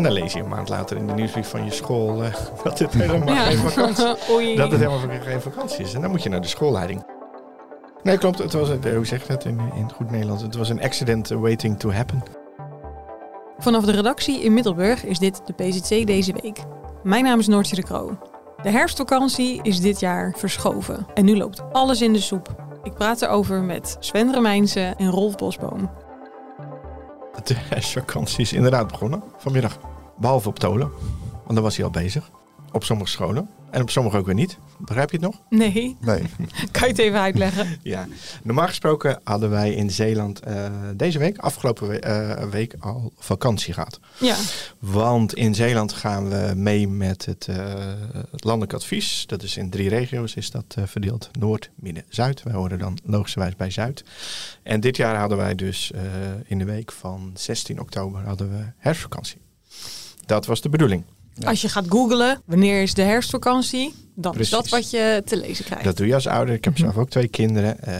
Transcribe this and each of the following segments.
En dan lees je een maand later in de nieuwsbrief van je school uh, dat het helemaal geen vakantie Dat het helemaal geen vakantie is. En dan moet je naar de schoolleiding. Nee, klopt. Het was, een, hoe zeg je dat in, in goed Nederlands? Het was een accident waiting to happen. Vanaf de redactie in Middelburg is dit de PZC deze week. Mijn naam is Noortje de Kroo. De herfstvakantie is dit jaar verschoven. En nu loopt alles in de soep. Ik praat erover met Sven Remijnse en Rolf Bosboom. De herfstvakantie is inderdaad begonnen vanmiddag. Behalve op Tolen, want daar was hij al bezig. Op sommige scholen. En op sommige ook weer niet. Begrijp je het nog? Nee. Nee. kan je het even uitleggen? ja. Normaal gesproken hadden wij in Zeeland uh, deze week, afgelopen we uh, week, al vakantie gehad. Ja. Want in Zeeland gaan we mee met het, uh, het landelijk advies. Dat is in drie regio's is dat verdeeld. Noord, Midden, Zuid. Wij horen dan logischerwijs bij Zuid. En dit jaar hadden wij dus in de week van 16 oktober hadden we herfstvakantie. Dat was de bedoeling. Als je gaat googlen, wanneer is de herfstvakantie? Dan Precies. is dat wat je te lezen krijgt. Dat doe je als ouder. Ik heb Mhm. zelf ook twee kinderen. Uh,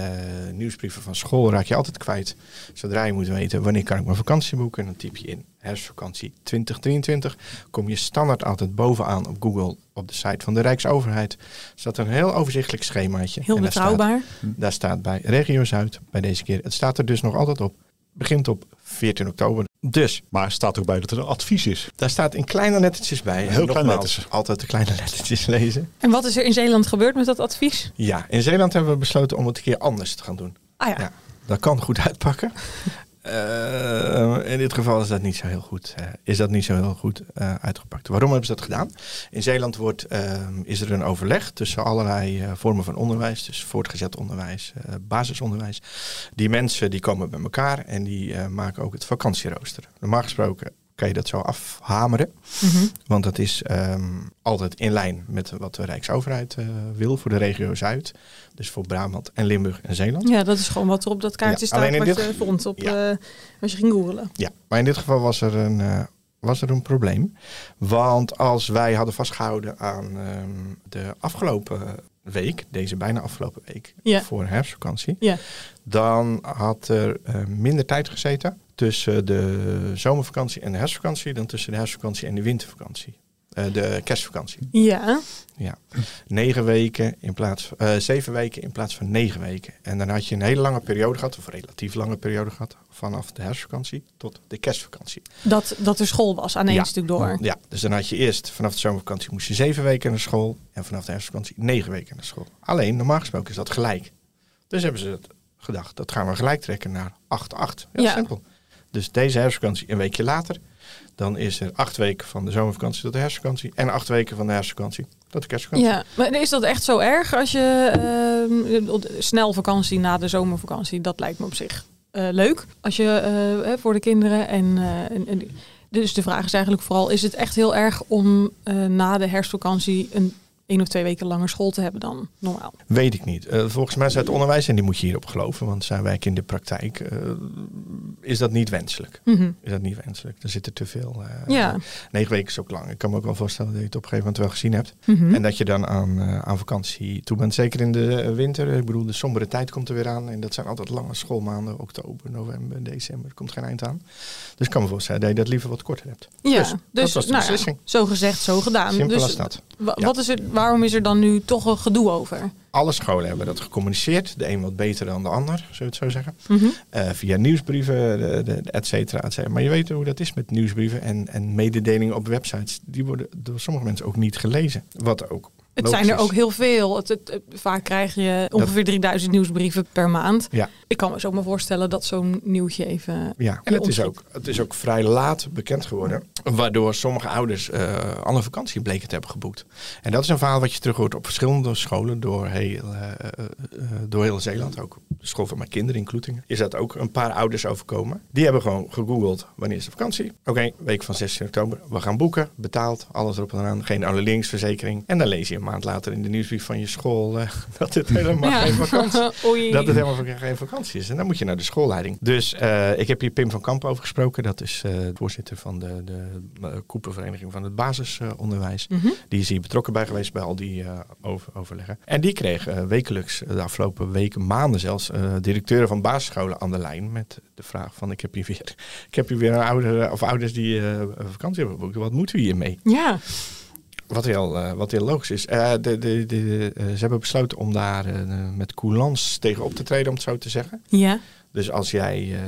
nieuwsbrieven van school raak je altijd kwijt. Zodra je moet weten wanneer kan ik mijn vakantie boeken, dan typ je in herfstvakantie 2023. Kom je standaard altijd bovenaan op Google op de site van de Rijksoverheid. Er staat een heel overzichtelijk schemaatje. Heel En daar betrouwbaar. Staat, daar staat bij Regio Zuid, bij deze keer. Het staat er dus nog altijd op. Begint op 14 oktober. Dus. Maar er staat ook bij dat er een advies is. Daar staat in kleine lettertjes bij. Heel kleine letters. Altijd de kleine lettertjes lezen. En wat is er in Zeeland gebeurd met dat advies? Ja, in Zeeland hebben we besloten om het een keer anders te gaan doen. Ah ja. Ja, dat kan goed uitpakken. Uh, in dit geval is dat niet zo heel goed, uh, is dat niet zo heel goed uh, uitgepakt. Waarom hebben ze dat gedaan? In Zeeland wordt, is er een overleg tussen allerlei vormen van onderwijs, dus voortgezet onderwijs, basisonderwijs. Die mensen die komen bij elkaar en die maken ook het vakantierooster. Normaal gesproken kan je dat zo afhameren. Mhm. Want dat is um, altijd in lijn met wat de Rijksoverheid uh, wil voor de regio Zuid. Dus voor Brabant en Limburg en Zeeland. Ja, dat is gewoon wat er op dat kaartje Ja, alleen staat in wat dit- je vond op, Ja. eh, als je ging googelen. Ja, maar in dit geval was er een, eh, was er een probleem. Want als wij hadden vastgehouden aan ehm, de afgelopen week, deze bijna afgelopen week, Ja. voor herfstvakantie, Ja. dan had er eh, minder tijd gezeten tussen de zomervakantie en de herfstvakantie dan tussen de herfstvakantie en de wintervakantie. Eh, de kerstvakantie. Ja, Ja, negen weken in plaats van eh, zeven weken in plaats van negen weken. En dan had je een hele lange periode gehad, of een relatief lange periode gehad, vanaf de herfstvakantie tot de kerstvakantie. dat, dat er school was aan één Ja. stuk door. Ja, dus dan had je eerst vanaf de zomervakantie moest je zeven weken naar school en vanaf de herfstvakantie negen weken naar school. Alleen normaal gesproken is dat gelijk. Dus hebben ze het gedacht, dat gaan we gelijk trekken naar 8-8. Heel Ja. simpel. Dus deze herfstvakantie een weekje later, dan is er acht weken van de zomervakantie tot de herfstvakantie en acht weken van de herfstvakantie tot de kerstvakantie. Ja, maar is dat echt zo erg als je ehm, snel vakantie na de zomervakantie? Dat lijkt me op zich eh, leuk. Als je eh, voor de kinderen en, eh, en, dus de vraag is eigenlijk vooral: is het echt heel erg om na de herfstvakantie een één of twee weken langer school te hebben dan normaal? Weet ik niet. Eh, volgens mij is het onderwijs, en die moet je hierop geloven, want zij werken in de praktijk, eh, is dat niet wenselijk. Mhm. Is dat niet wenselijk? Er zitten te veel. eh, Ja. Negen weken is ook lang. Ik kan me ook wel voorstellen dat je het op een gegeven moment wel gezien hebt. Mhm. En dat je dan aan, aan vakantie toe bent. Zeker in de winter. Ik bedoel, de sombere tijd komt er weer aan. En dat zijn altijd lange schoolmaanden. Oktober, november, december. Er komt geen eind aan. Dus ik kan me voorstellen dat je dat liever wat korter hebt. Ja, Dus, dat was de nou ja, beslissing. zo gezegd, zo gedaan. Simpel dus als dat. Ja. wat is er, waarom is er dan nu toch een gedoe over? Alle scholen hebben dat gecommuniceerd. De een wat beter dan de ander, zullen we het zo zeggen. Mhm. Eh, via nieuwsbrieven, de, de, et cetera, et cetera. Maar je weet hoe dat is met nieuwsbrieven en, en mededelingen op websites. Die worden door sommige mensen ook niet gelezen. Wat ook Het Logisch zijn er ook heel veel. Het, het- het- vaak krijg je ongeveer 3000 nieuwsbrieven per maand. Ja. Ik kan me zo maar voorstellen dat zo'n nieuwtje even... Ja, en het is, ook, het is ook vrij laat bekend geworden. Waardoor sommige ouders al een vakantie bleken te hebben geboekt. En dat is een verhaal wat je terug hoort op verschillende scholen door heel, eh, eh, door heel Zeeland. Ook de school van mijn kinderen in Kloetingen. Is dat ook een paar ouders overkomen. Die hebben gewoon gegoogeld wanneer is de vakantie. Oké, week van 16 oktober. We gaan boeken. Betaald. Alles erop en eraan. Geen annuleringsverzekering. En dan lees je een maand later in de nieuwsbrief van je school eh, dat het helemaal geen vakantie dat het helemaal geen- vakantie is. En dan moet je naar de schoolleiding. Dus eh, ik heb hier Pim van Kamp over gesproken. Dat is eh, de voorzitter van de, de koepelvereniging van het basisonderwijs. Mhm. Die is hier betrokken bij geweest bij al die over, overleggen. En die kreeg wekelijks, de afgelopen weken, maanden zelfs, directeuren van basisscholen aan de lijn. Met de vraag van ik heb hier weer, ik heb hier weer een ouder, of ouders die vakantie hebben geboekt. Wat moeten we hiermee? Ja, Wat heel, eh, wat heel logisch is. Eh, de, de, de, eh, ze hebben besloten om daar met coulance tegen op te treden, om het zo te zeggen. ja. Dus als jij eh,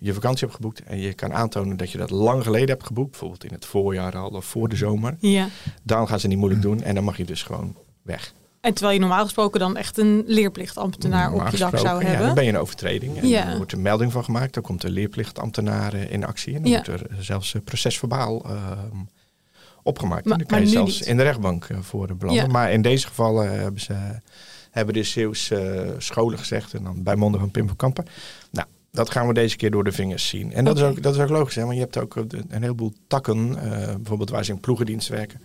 je vakantie hebt geboekt en je kan aantonen dat je dat lang geleden hebt geboekt, bijvoorbeeld in het voorjaar al of voor de zomer, ja. dan gaan ze niet moeilijk doen en dan mag je dus gewoon weg. En terwijl je normaal gesproken dan echt een leerplichtambtenaar Normaal op je dak zou gesproken, Ja, hebben. dan ben je een overtreding en Ja. er wordt een melding van gemaakt. Dan komt de leerplichtambtenaar in actie en dan Ja. wordt er zelfs procesverbaal ehm, opgemaakt. Maar- en dan kan je zelfs niet. in de rechtbank eh, voor de belanden. Ja. Maar in deze gevallen hebben ze hebben de Zeeuwse eh, scholen gezegd en dan bij monden van Pim van Kampen. Nou, dat gaan we deze keer door de vingers zien. En dat, is, ook, dat is ook logisch, hè? want je hebt ook een heleboel takken, eh, bijvoorbeeld waar ze in ploegendienst werken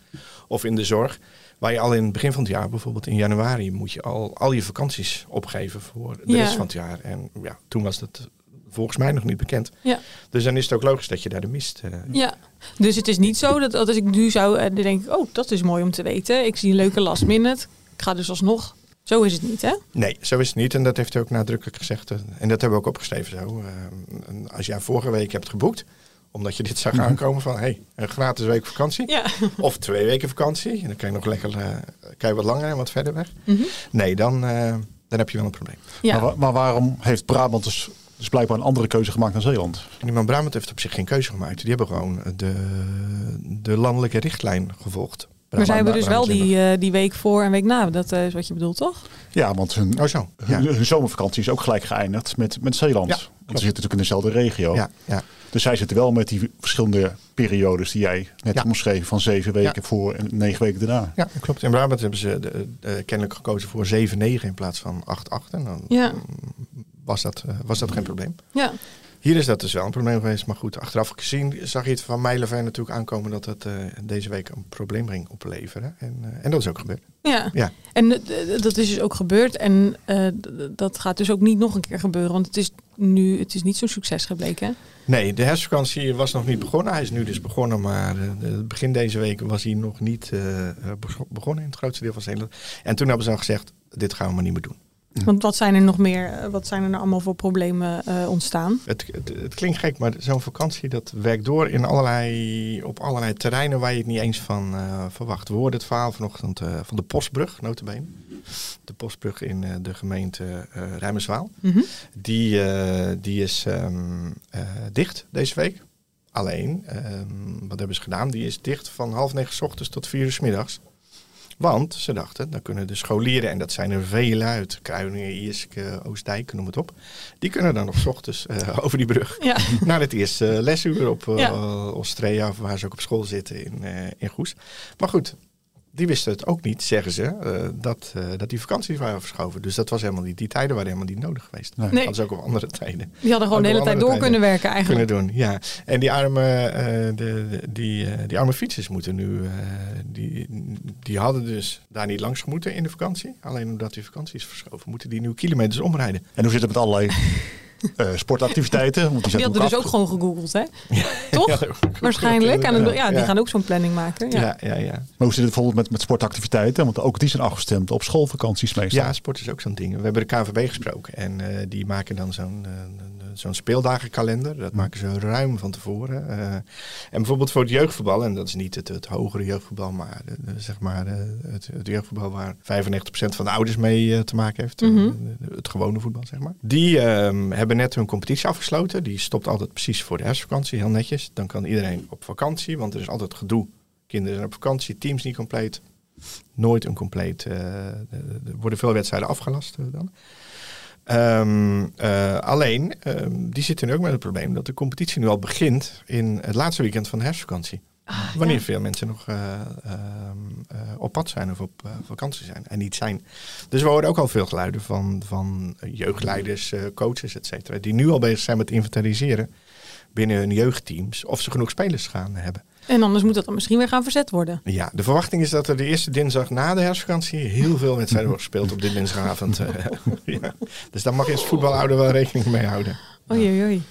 of in de zorg. Waar je al in het begin van het jaar, bijvoorbeeld in januari, moet je al, al je vakanties opgeven voor de Ja. rest van het jaar. En ja, toen was dat volgens mij nog niet bekend. Ja. Dus dan is het ook logisch dat je daar de mist. eh, Ja, dus het is niet zo dat als ik nu zou, eh, dan denk ik, oh, dat is mooi om te weten. Ik zie een leuke last minute. Ik ga dus alsnog. Zo is het niet, hè? Nee, zo is het niet. En dat heeft hij ook nadrukkelijk gezegd. En dat hebben we ook opgeschreven zo. En als jij vorige week hebt geboekt, omdat je dit zag aankomen van hey, een gratis week vakantie. Ja. Of twee weken vakantie. En dan kan je nog lekker eh, kan je wat langer en wat verder weg. Mhm. Nee, dan, eh, dan heb je wel een probleem. Ja. Maar, maar waarom heeft Brabant dus, dus blijkbaar een andere keuze gemaakt dan Zeeland? Man Brabant heeft op zich geen keuze gemaakt. Die hebben gewoon de, de landelijke richtlijn gevolgd. Maar zij hebben dus wel die, eh, die week voor en week na. Dat eh, is wat je bedoelt, toch? Ja, want hun, Oh zo, ja. hun, hun zomervakantie is ook gelijk geëindigd met, met Zeeland. Ja, Want ze zitten natuurlijk in dezelfde regio. Ja, ja. Dus zij zitten wel met die verschillende periodes die jij net Ja. omschreef. Van zeven weken Ja. voor en negen weken daarna. Ja, klopt. In Brabant hebben ze de, de- kennelijk gekozen voor 7-9 in plaats van 8-8. En dan Ja. Was, dat, eh, was dat geen probleem. Ja. Hier is dat dus wel een probleem geweest. Maar goed, achteraf gezien zag je het van mijlenver natuurlijk aankomen dat het eh, deze week een probleem ging opleveren. En, eh, en dat is ook gebeurd. Ja. Ja. En dat is dus ook gebeurd. En dat gaat dus ook niet nog een keer gebeuren. Want het is nu, het is niet zo'n succes gebleken. Nee, de herfstvakantie was nog niet begonnen. Hij is nu dus begonnen, maar begin deze week was hij nog niet bego- begonnen in het grootste deel van Zeeland. En toen hebben ze al gezegd, dit gaan we maar niet meer doen. Want wat zijn er nog meer? eh, Wat zijn er nou allemaal voor problemen eh, ontstaan? Het, het, het klinkt gek, maar zo'n vakantie dat werkt door in allerlei, op allerlei terreinen waar je het niet eens van eh, verwacht. We hoorden het verhaal vanochtend van de Postbrug, notabene. De Postbrug in de gemeente eh Rijmerswaal. Mhm. Die, die is ehm, eh, dicht deze week. Alleen, ehm, wat hebben ze gedaan? Die is dicht van half negen 's ochtends tot vier uur 's middags. Want ze dachten, dan kunnen de scholieren, en dat zijn er vele uit Kruiningen, Ierske, Oostdijk, noem het op. Die kunnen dan nog 's ochtends eh, over die brug Ja. naar het eerste lesuur op eh Ja. Ostrea, of waar ze ook op school zitten in, eh, in Goes. Maar goed, die wisten het ook niet, zeggen ze, eh, dat, eh, dat die vakanties waren verschoven. Dus dat was helemaal niet, die tijden waren helemaal niet nodig geweest. Nee. Nee. Dat is ook op andere tijden Die hadden gewoon Ook de hele tijd door kunnen werken eigenlijk. kunnen doen. Ja, en die arme, eh, de, de- die, eh, die arme fietsers moeten nu, eh, die, die hadden dus daar niet langs moeten in de vakantie. Alleen omdat die vakantie is verschoven, moeten die nu kilometers omrijden. En hoe zit het met allerlei eh, sportactiviteiten? Want die, Die hadden dus ook gewoon gegoogeld, hè? Toch? Ja, Waarschijnlijk. En dan, ja, die ja. gaan ook zo'n planning maken. Ja. Ja, ja, ja. Maar hoe zit het bijvoorbeeld met, met sportactiviteiten? Want ook die zijn afgestemd op schoolvakanties meestal. Ja, sport is ook zo'n ding. We hebben de KVB gesproken en eh, die maken dan zo'n eh, zo'n speeldagenkalender. Dat maken ze ruim van tevoren. Eh, en bijvoorbeeld voor het jeugdvoetbal, en dat is niet het, het hogere jeugdvoetbal, maar zeg maar eh, het, het jeugdvoetbal waar 95% van de ouders mee eh, te maken heeft. Mhm. Het gewone voetbal, zeg maar. Die ehm, hebben net hun competitie afgesloten. Die stopt altijd precies voor de herfstvakantie, heel netjes. Dan kan iedereen op vakantie, want er is altijd gedoe. Kinderen zijn op vakantie, teams niet compleet. Nooit een compleet. er worden veel wedstrijden afgelast dan. Ehm, eh, alleen, ehm, die zitten nu ook met het probleem dat de competitie nu al begint in het laatste weekend van de herfstvakantie. Wanneer veel mensen nog eh, ehm, eh, op pad zijn of op vakantie zijn en niet zijn. Dus we horen ook al veel geluiden van, van jeugdleiders, coaches, et cetera, die nu al bezig zijn met inventariseren binnen hun jeugdteams of ze genoeg spelers gaan hebben. En anders moet dat dan misschien weer gaan verzet worden. Ja, de verwachting is dat er de eerste dinsdag na de herfstvakantie heel veel wedstrijden worden gespeeld op dit dinsdagavond. ja. Dus daar mag je als voetbalouder wel rekening mee houden. Oei, oei, oei.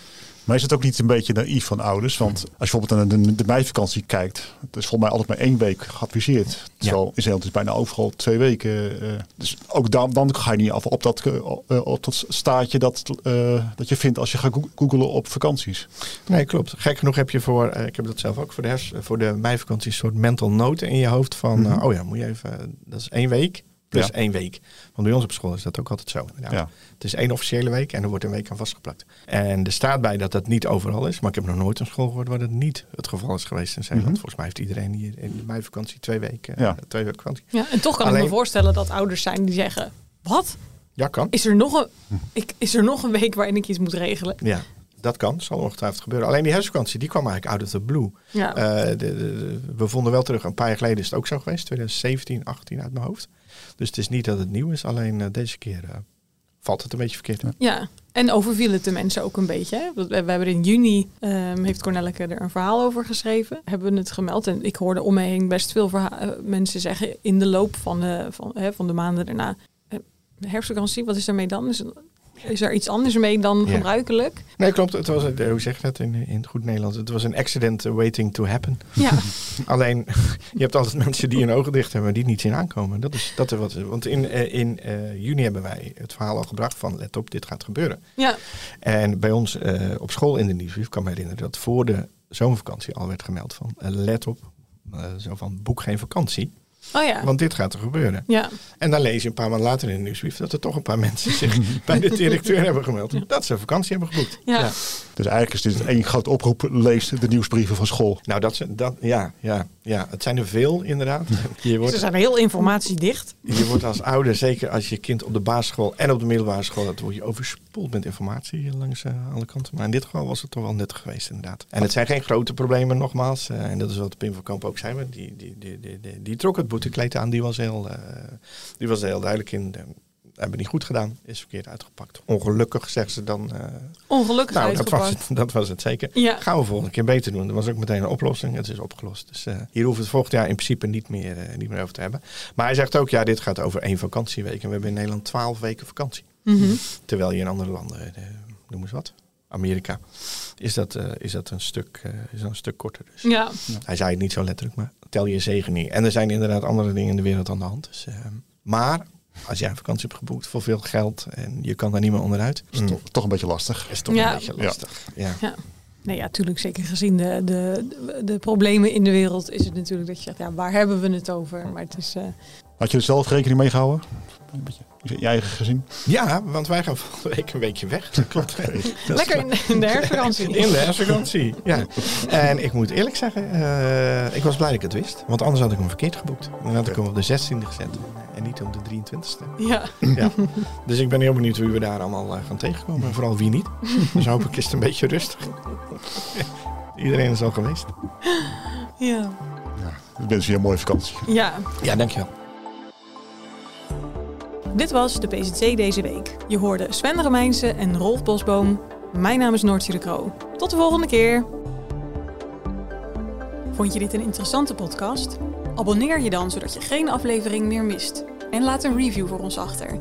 Maar is het ook niet een beetje naïef van ouders? Want als je bijvoorbeeld naar de, de meivakantie kijkt, het is volgens mij altijd maar één week geadviseerd. Terwijl in Zeeland is bijna overal twee weken. eh, dus ook dan, dan ga je niet af op dat, eh, op dat staatje dat, eh, dat je vindt als je gaat goog- googelen op vakanties. Nee, klopt. Gek genoeg heb je voor, eh, ik heb dat zelf ook voor de, herfst, voor de meivakantie, een soort mental note in je hoofd van, eh, oh ja, moet je even, dat is één week plus Ja. één week. Want bij ons op school is dat ook altijd zo. Ja. Het is één officiële week en er wordt een week aan vastgeplakt. En er staat bij dat dat niet overal is, maar ik heb nog nooit een school gehoord waar dat niet het geval is geweest in Zeeland. Mhm. Volgens mij heeft iedereen hier in de meivakantie twee weken, Ja. eh, twee weken vakantie. Ja, en toch kan ik me voorstellen dat ouders zijn die zeggen... Wat? Ja, kan. Is er nog een, ik, is er nog een week waarin ik iets moet regelen? Ja, dat kan. Zal ongetwijfeld gebeuren. Alleen die herfstvakantie, die kwam eigenlijk out of the blue. Ja. Eh, de, de- de- we vonden wel terug, een paar jaar geleden is het ook zo geweest. 2017, 18 uit mijn hoofd. Dus het is niet dat het nieuw is. Alleen eh, deze keer eh, valt het een beetje verkeerd. Ja, en overviel het de mensen ook een beetje. Hè? We we hebben in juni, ehm, heeft Cornelke er een verhaal over geschreven. Hebben we het gemeld. En ik hoorde om me heen best veel mensen zeggen in de loop van de, van, hè, van de maanden daarna. herfstvakantie, wat is ermee dan? Is, is er iets anders mee dan Ja. gebruikelijk? Nee, klopt. Het was, een- hoe zeg je dat in, in het goed Nederlands? Het was een accident waiting to happen. Ja, Alleen, je hebt altijd mensen die hun ogen dicht hebben, die niet zien aankomen. Dat is, dat is wat, want in, eh, in eh, juni hebben wij het verhaal al gebracht van, let op, dit gaat gebeuren. ja, En bij ons eh, op school in de nieuwsbrief kan me herinneren dat voor de zomervakantie al werd gemeld van, eh, let op, eh, zo van, boek geen vakantie, oh ja. want dit gaat er gebeuren. Ja, En dan lees je een paar maanden later in de nieuwsbrief dat er toch een paar mensen zich bij de directeur hebben gemeld dat ze vakantie hebben geboekt. ja. Dus eigenlijk is dit één grote oproep. Lees de nieuwsbrieven van school. Nou, dat, ze- dat, ja, ja, ja, het zijn er veel inderdaad. Je wordt, Ze zijn heel informatiedicht. Je wordt als ouder, zeker als je kind op de basisschool en op de middelbare school, dat word je overspoeld met informatie langs eh, alle kanten. Maar in dit geval was het toch wel nuttig geweest, inderdaad. En het zijn geen grote problemen, nogmaals. eh, en dat is wat Pim van Kamp ook zei. maar Die, die, die, die, die, die trok het boetekleed aan, die was heel, eh, die was heel duidelijk in. eh, hebben niet goed gedaan, is verkeerd uitgepakt. Ongelukkig, zeggen ze dan. eh, Ongelukkig nou, dat was, het, dat was het zeker. Ja. Gaan we volgende keer beter doen. Dat was ook meteen een oplossing. Het is opgelost. Dus eh, hier hoeven we het volgend jaar in principe niet meer, niet meer over te hebben. Maar hij zegt ook, ja, dit gaat over één vakantieweek. En we hebben in Nederland twaalf weken vakantie. Mhm. Terwijl je in andere landen, noem eens wat, Amerika, is dat, eh, is dat een, stuk, eh, is dat een stuk korter. Dus Ja, hij zei het niet zo letterlijk, maar tel je zegen niet. En er zijn inderdaad andere dingen in de wereld aan de hand. Dus, eh, maar als jij een vakantie hebt geboekt voor veel geld en je kan daar niet meer onderuit, is mm, toch, toch een beetje lastig. is toch Ja. een beetje lastig. Ja. Nee, ja, natuurlijk. Zeker gezien de, de, de, de problemen in de wereld is het natuurlijk dat je zegt, ja, waar hebben we het over? Maar het is, eh, Had je er zelf rekening mee gehouden? Een beetje je eigen gezin? Ja, want wij gaan volgende week een weekje weg. Dat klopt. Lekker in, de- in de herfstvakantie. In de herfstvakantie, ja. En ik moet eerlijk zeggen, eh, ik was blij dat ik het wist. Want anders had ik hem verkeerd geboekt. Dan had ik hem op de 16e gezet en niet op de 23e. Ja, Ja. Dus ik ben heel benieuwd wie we daar allemaal eh, gaan tegenkomen. En vooral wie niet. Dus hoop ik is het een beetje rustig. Iedereen is al geweest. ja. Ik wens je een mooie vakantie. ja. Ja, dankjewel. Dit was de PZC deze week. Je hoorde Sven Remijnse en Rolf Bosboom. Mijn naam is Noortje de Kroo. Tot de volgende keer. Vond je dit een interessante podcast? Abonneer je dan zodat je geen aflevering meer mist. En laat een review voor ons achter.